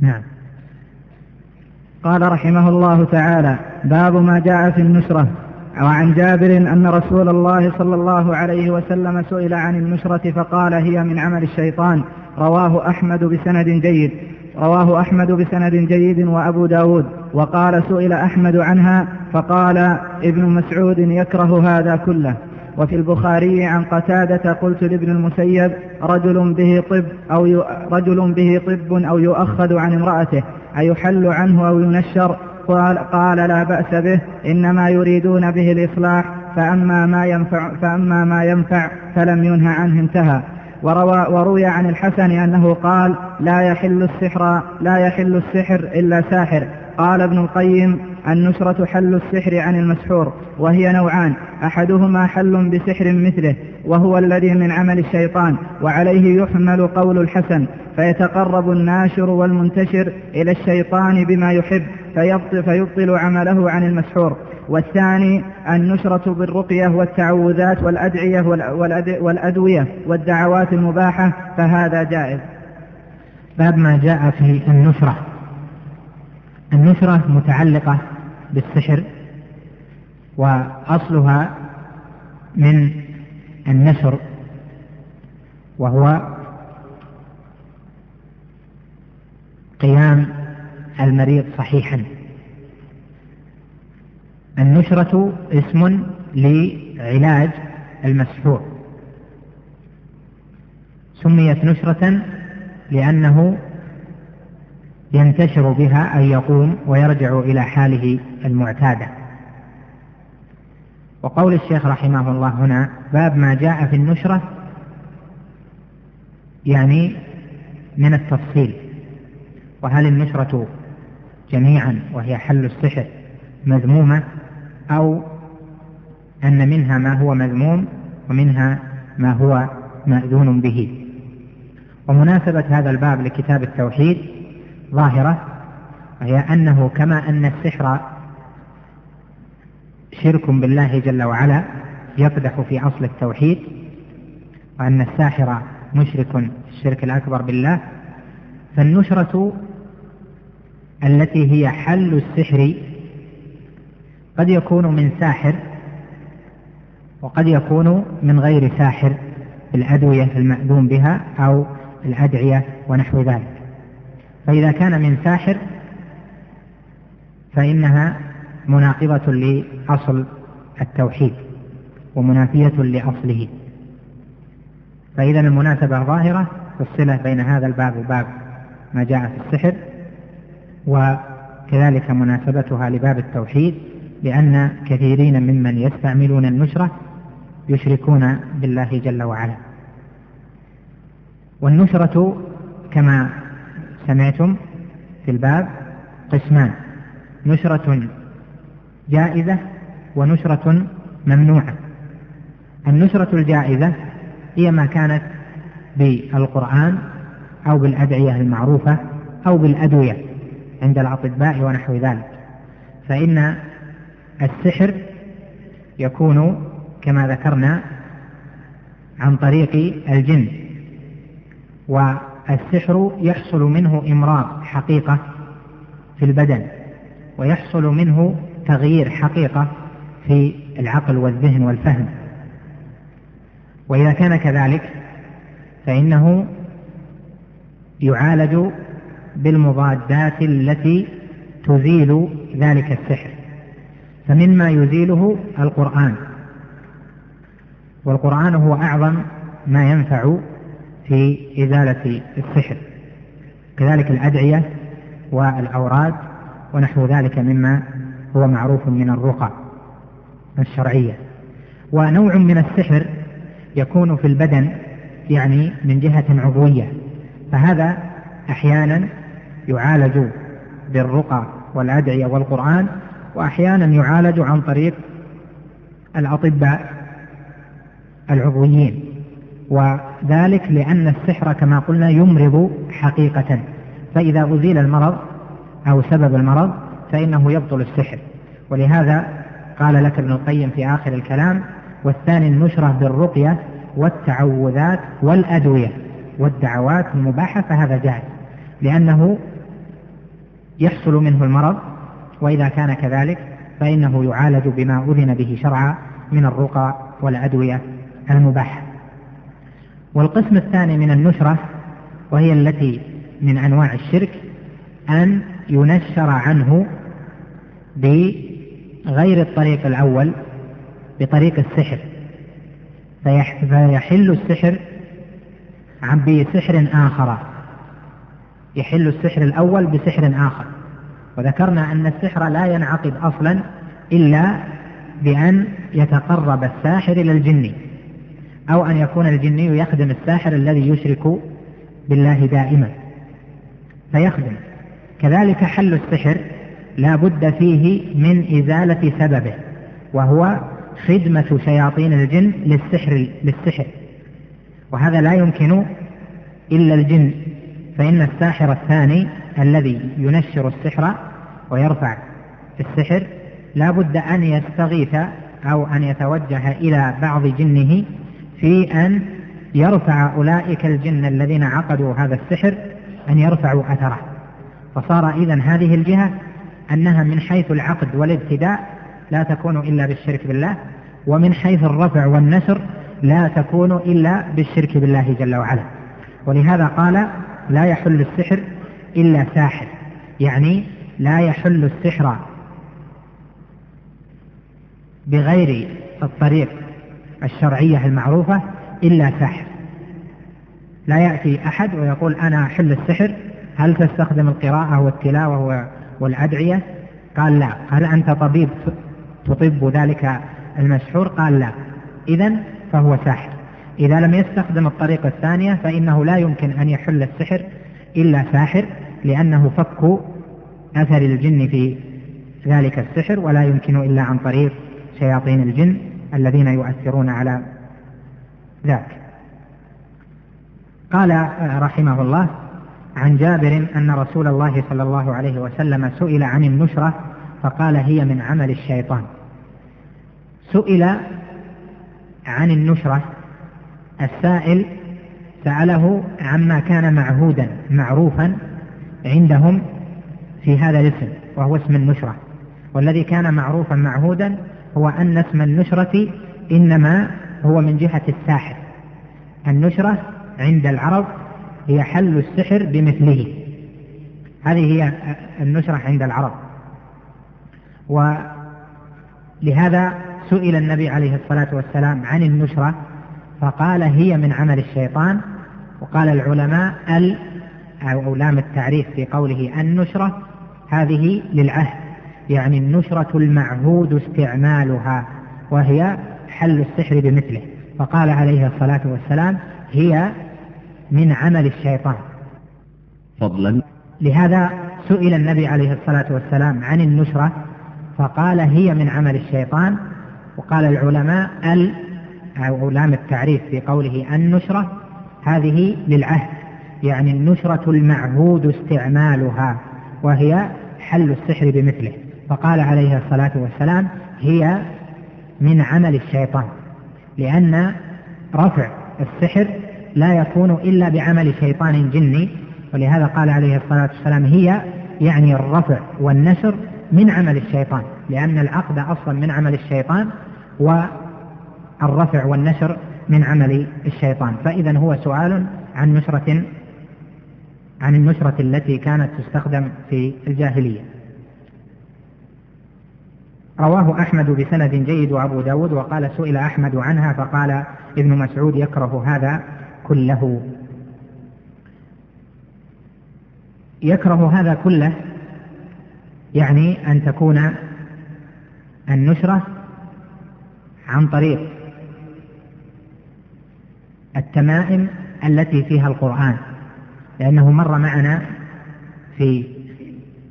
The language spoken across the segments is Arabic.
نعم. قال رحمه الله تعالى باب ما جاء في النشرة وعن جابر أن رسول الله صلى الله عليه وسلم سئل عن النشرة فقال هي من عمل الشيطان. رواه أحمد بسند جيد. رواه أحمد بسند جيد وأبو داود. وقال سئل أحمد عنها فقال ابن مسعود يكره هذا كله. وفي البخاري عن قتادة قلت لابن المسيب رجل به طب أو رجل به طب أو يؤخذ عن امرأته أيحل عنه أو ينشر؟ قال, قال لا بأس به إنما يريدون به الإصلاح فأما ما ينفع فأما ما ينفع فلم ينهى عنه انتهى. وروى وروي عن الحسن أنه قال لا يحل السحر لا يحل السحر إلا ساحر. قال ابن القيم النشرة حل السحر عن المسحور وهي نوعان أحدهما حل بسحر مثله وهو الذي من عمل الشيطان وعليه يحمل قول الحسن فيتقرب الناشر والمنتشر إلى الشيطان بما يحب فيبطل, عمله عن المسحور. والثاني النشرة بالرقية والتعوذات والأدعية والأدوية والدعوات المباحة فهذا جائز. باب ما جاء في النشرة النشرة متعلقة بالسحر وأصلها من النشر وهو قيام المريض صحيحا. النشرة اسم لعلاج المسحور. سميت نشرة لأنه ينتشر بها أن يقوم ويرجع إلى حاله المعتادة. وقول الشيخ رحمه الله هنا باب ما جاء في النشرة يعني من التفصيل. وهل النشرة جميعا وهي حل السحر مذمومة أو أن منها ما هو مذموم ومنها ما هو مأذون به؟ ومناسبة هذا الباب لكتاب التوحيد ظاهرة وهي أنه كما أن السحر شرك بالله جل وعلا يقدح في أصل التوحيد وأن الساحر مشرك الشرك الأكبر بالله فالنشرة التي هي حل السحر قد يكون من ساحر وقد يكون من غير ساحر الأدوية المأذون بها أو الأدعية ونحو ذلك. فإذا كان من ساحر فإنها مناقضة لأصل التوحيد ومنافية لأصله. فإذا المناسبة ظاهرة في الصلة بين هذا الباب وباب ما جاء في السحر وكذلك مناسبتها لباب التوحيد لأن كثيرين ممن يستعملون النشرة يشركون بالله جل وعلا. والنشرة كما سمعتم في الباب قسمان نشرة جائزة ونشرة ممنوعة. النشرة الجائزة هي ما كانت بالقرآن أو بالأدعية المعروفة أو بالأدوية عند الأطباء ونحو ذلك. فإن السحر يكون كما ذكرنا عن طريق الجن والسحر يحصل منه إمراض حقيقة في البدن ويحصل منه تغيير حقيقة في العقل والذهن والفهم. وإذا كان كذلك فإنه يعالج بالمضادات التي تزيل ذلك السحر. فمما يزيله القرآن. والقرآن هو أعظم ما ينفع في إزالة السحر. كذلك الأدعية والأوراد ونحو ذلك مما هو معروف من الرقى الشرعية. ونوع من السحر يكون في البدن يعني من جهة عضوية. فهذا أحيانا يعالج بالرقى والأدعية والقرآن وأحيانا يعالج عن طريق الأطباء العضويين. وذلك لأن السحر كما قلنا يمرض حقيقة. فإذا أزيل المرض أو سبب المرض فإنه يبطل السحر. ولهذا قال لك ابن القيم في آخر الكلام والثاني النشرة بالرقية والتعوذات والأدوية. والدعوات المباحة فهذا جائز. لأنه يحصل منه المرض وإذا كان كذلك فإنه يعالج بما أذن به شرعا من الرقى والأدوية المباحة. والقسم الثاني من النشرة وهي التي من أنواع الشرك أن ينشر عنه بغير الطريق الأول بطريق السحر. فيحل السحر عن بسحر آخر. يحل السحر الأول بسحر آخر. وذكرنا أن السحر لا ينعقد أصلا إلا بأن يتقرب الساحر إلى الجن. أو أن يكون الجني يخدم الساحر الذي يشرك بالله دائما. فيخدم كذلك حل السحر لا بد فيه من إزالة سببه وهو خدمة شياطين الجن للسحر للسحر. وهذا لا يمكن إلا الجن فإن الساحر الثاني الذي ينشر السحر ويرفع السحر لا بد أن يستغيث أو أن يتوجه إلى بعض جنه في أن يرفع أولئك الجن الذين عقدوا هذا السحر أن يرفعوا أثره. فصار إذا هذه الجهة أنها من حيث العقد والابتداء لا تكون إلا بالشرك بالله ومن حيث الرفع والنشر لا تكون إلا بالشرك بالله جل وعلا. ولهذا قال لا يحل السحر إلا ساحر. يعني لا يحل السحر بغير الطريق. الشرعية المعروفة إلا ساحر لا يأتي أحد ويقول أنا أحل السحر هل تستخدم القراءة والتلاوة والأدعية؟ قال لا. هل أنت طبيب تطب ذلك المسحور؟ قال لا. إذا فهو ساحر إذا لم يستخدم الطريقة الثانية فإنه لا يمكن أن يحل السحر إلا ساحر لأنه فك أثر الجن في ذلك السحر ولا يمكن إلا عن طريق شياطين الجن. الذين يؤثرون على ذاك. قال رحمه الله عن جابر أن رسول الله صلى الله عليه وسلم سئل عن النشرة فقال هي من عمل الشيطان. سئل عن النشرة السائل سأله عما كان معهودا معروفا عندهم في هذا الاسم وهو اسم النشرة والذي كان معروفا معهودا هو أن اسم النشرة إنما هو من جهة الساحر. النشرة عند العرب هي حل السحر بمثله. هذه هي النشرة عند العرب. ولهذا سئل النبي عليه الصلاة والسلام عن النشرة فقال هي من عمل الشيطان. وقال العلماء ال أو لام التعريف في قوله النشرة هذه للعهد. يعني النشرة المعهود استعمالها وهي حل السحر بمثله. فقال عليه الصلاة والسلام هي من عمل الشيطان. فضلا. لهذا سئل النبي عليه الصلاة والسلام عن النشرة فقال هي من عمل الشيطان. وقال العلماء ال أو لام التعريف في قوله النشرة هذه للعهد. يعني النشرة المعهود استعمالها وهي حل السحر بمثله. فقال عليه الصلاة والسلام هي من عمل الشيطان لأن رفع السحر لا يكون إلا بعمل شيطان جني ولهذا قال عليه الصلاة والسلام هي يعني الرفع والنشر من عمل الشيطان لأن العقد أصلا من عمل الشيطان والرفع والنشر من عمل الشيطان. فإذا هو سؤال عن نشرة عن النشرة التي كانت تستخدم في الجاهلية. رواه أحمد بسند جيد وأبو داود وقال سئل أحمد عنها فقال ابن مسعود يكره هذا كله. يكره هذا كله يعني أن تكون النشرة عن طريق التمائم التي فيها القرآن لأنه مر معنا في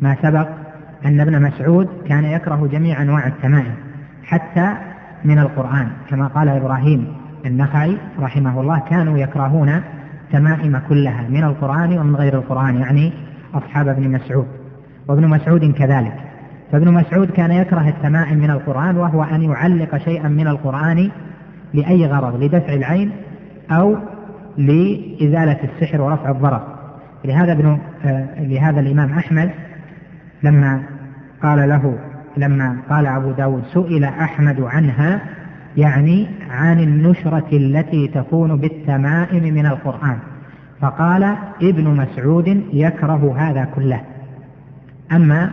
ما سبق أن ابن مسعود كان يكره جميع أنواع التمائم حتى من القرآن. كما قال إبراهيم النخعي رحمه الله كانوا يكرهون تمائم كلها من القرآن ومن غير القرآن يعني أصحاب ابن مسعود. وابن مسعود كذلك. فابن مسعود كان يكره التمائم من القرآن وهو أن يعلق شيئا من القرآن لأي غرض؟ لدفع العين أو لإزالة السحر ورفع الضرر. لهذا ابن آه لهذا الإمام أحمد لما قال له لما قال أبو داود سئل أحمد عنها يعني عن النشرة التي تكون بالتمائم من القرآن. فقال ابن مسعود يكره هذا كله. أما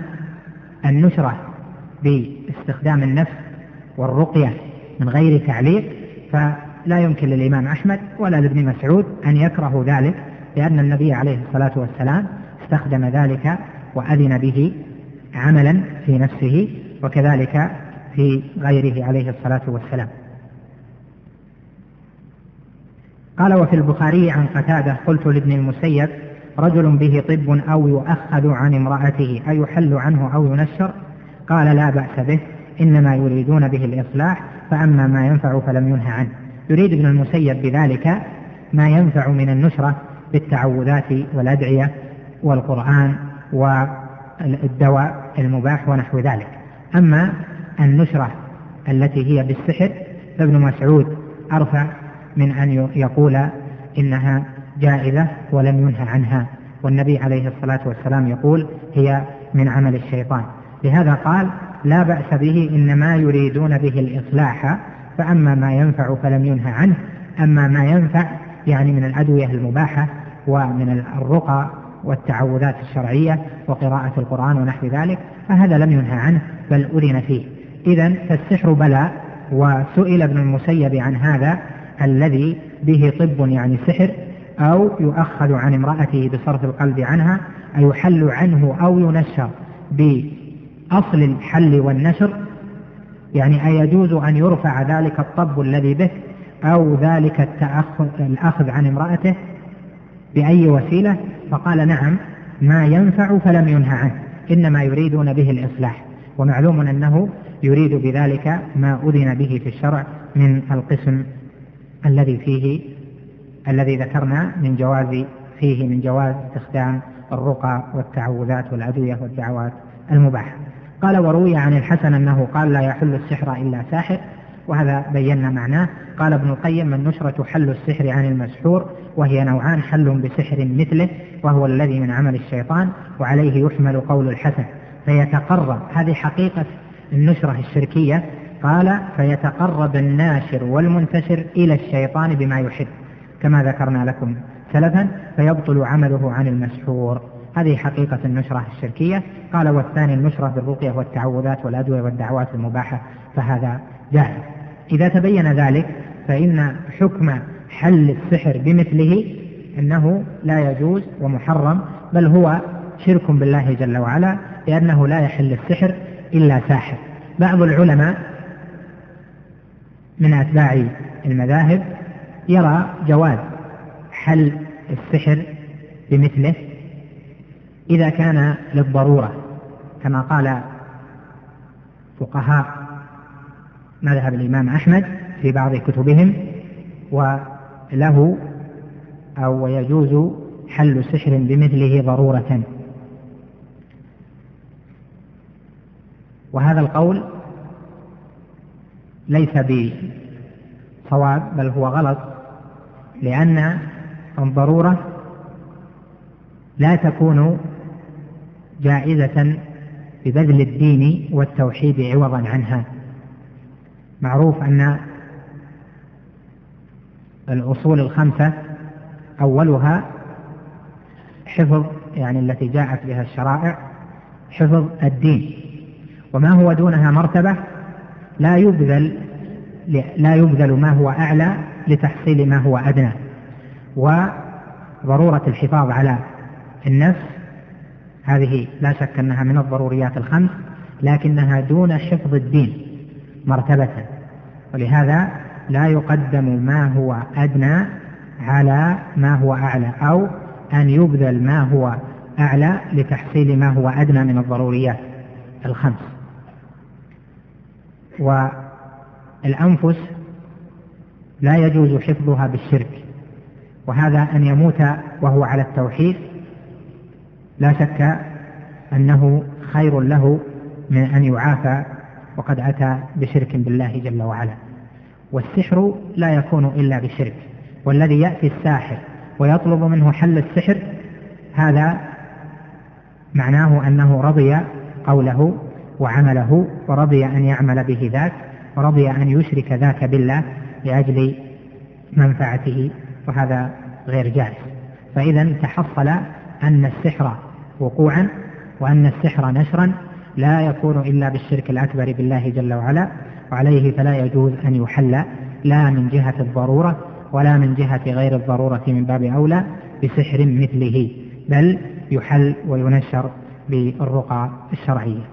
النشرة باستخدام النفس والرقية من غير تعليق فلا يمكن للإمام أحمد ولا لابن مسعود أن يكرهوا ذلك لأن النبي عليه الصلاة والسلام استخدم ذلك وأذن به عملا في نفسه وكذلك في غيره عليه الصلاة والسلام. قال وفي البخاري عن قتادة قلت لابن المسيب رجل به طب أو يؤخذ عن امرأته أيحل عنه أو ينشر؟ قال لا بأس به إنما يريدون به الإصلاح فأما ما ينفع فلم ينهى عنه. يريد ابن المسيب بذلك ما ينفع من النشرة بالتعوذات والأدعية والقرآن والدواء المباح ونحو ذلك. أما النشرة التي هي بالسحر فابن مسعود أرفع من أن يقول إنها جائزة ولم ينهى عنها. والنبي عليه الصلاة والسلام يقول هي من عمل الشيطان. لهذا قال لا بأس به إنما يريدون به الإصلاح فأما ما ينفع فلم ينهى عنه. أما ما ينفع يعني من الأدوية المباحة ومن الرقى والتعوذات الشرعية وقراءة القرآن ونحو ذلك فهذا لم ينهى عنه بل أذن فيه. إذا فالسحر بلاء وسئل ابن المسيب عن هذا الذي به طب يعني سحر أو يؤخذ عن امرأته بصرف القلب عنها أيحل عنه أو ينشر بأصل الحل والنشر يعني أيجوز أن يرفع ذلك الطب الذي به أو ذلك التأخذ الأخذ عن امرأته بأي وسيلة؟ فقال نعم ما ينفع فلم ينهى عنه إنما يريدون به الإصلاح. ومعلوم أنه يريد بذلك ما أذن به في الشرع من القسم الذي فيه الذي ذكرنا من جواز فيه من جواز استخدام الرقى والتعوذات والأدوية والدعوات المباحة. قال وروي عن الحسن أنه قال لا يحل السحر إلا ساحر وهذا بينا معناه. قال ابن القيم النشرة حل السحر عن المسحور وهي نوعان حل بسحر مثله وهو الذي من عمل الشيطان وعليه يحمل قول الحسن. فيتقرب هذه حقيقة النشرة الشركية. قال فيتقرب الناشر والمنتشر إلى الشيطان بما يحب. كما ذكرنا لكم سلفا فيبطل عمله عن المسحور. هذه حقيقة النشرة الشركية. قال والثاني النشرة بالرقية والتعوذات والأدوية والدعوات المباحة. فهذا جائز إذا تبين ذلك فإن حكم حل السحر بمثله أنه لا يجوز ومحرم بل هو شرك بالله جل وعلا لأنه لا يحل السحر إلا ساحر. بعض العلماء من أتباع المذاهب يرى جواز حل السحر بمثله إذا كان للضرورة كما قال فقهاء مذهب الإمام أحمد في بعض كتبهم وله أو ويجوز حل سحر بمثله ضرورة. وهذا القول ليس بصواب بل هو غلط لأن الضرورة لا تكون جائزة ببذل الدين والتوحيد عوضا عنها. معروف أن الأصول الخمسة أولها حفظ يعني التي جاءت بها الشرائع حفظ الدين. وما هو دونها مرتبة؟ لا يبذل لا يبذل ما هو أعلى لتحصيل ما هو أدنى. وضرورة الحفاظ على النفس هذه لا شك أنها من الضروريات الخمس لكنها دون حفظ الدين مرتبة. ولهذا لا يقدم ما هو أدنى على ما هو أعلى أو أن يبذل ما هو أعلى لتحصيل ما هو أدنى من الضروريات الخمس. والأنفس لا يجوز حفظها بالشرك وهذا أن يموت وهو على التوحيد لا شك أنه خير له من أن يعافى وقد أتى بشرك بالله جل وعلا. والسحر لا يكون إلا بشرك والذي يأتي الساحر ويطلب منه حل السحر هذا معناه أنه رضي قوله وعمله ورضي أن يعمل به ذاك ورضي أن يشرك ذاك بالله لأجل منفعته وهذا غير جائز. فإذا تحصل أن السحر وقوعا وأن السحر نشرا لا يكون إلا بالشرك الأكبر بالله جل وعلا وعليه فلا يجوز أن يحل لا من جهة الضرورة ولا من جهة غير الضرورة من باب أولى بسحر مثله بل يحل وينشر بالرقى الشرعية.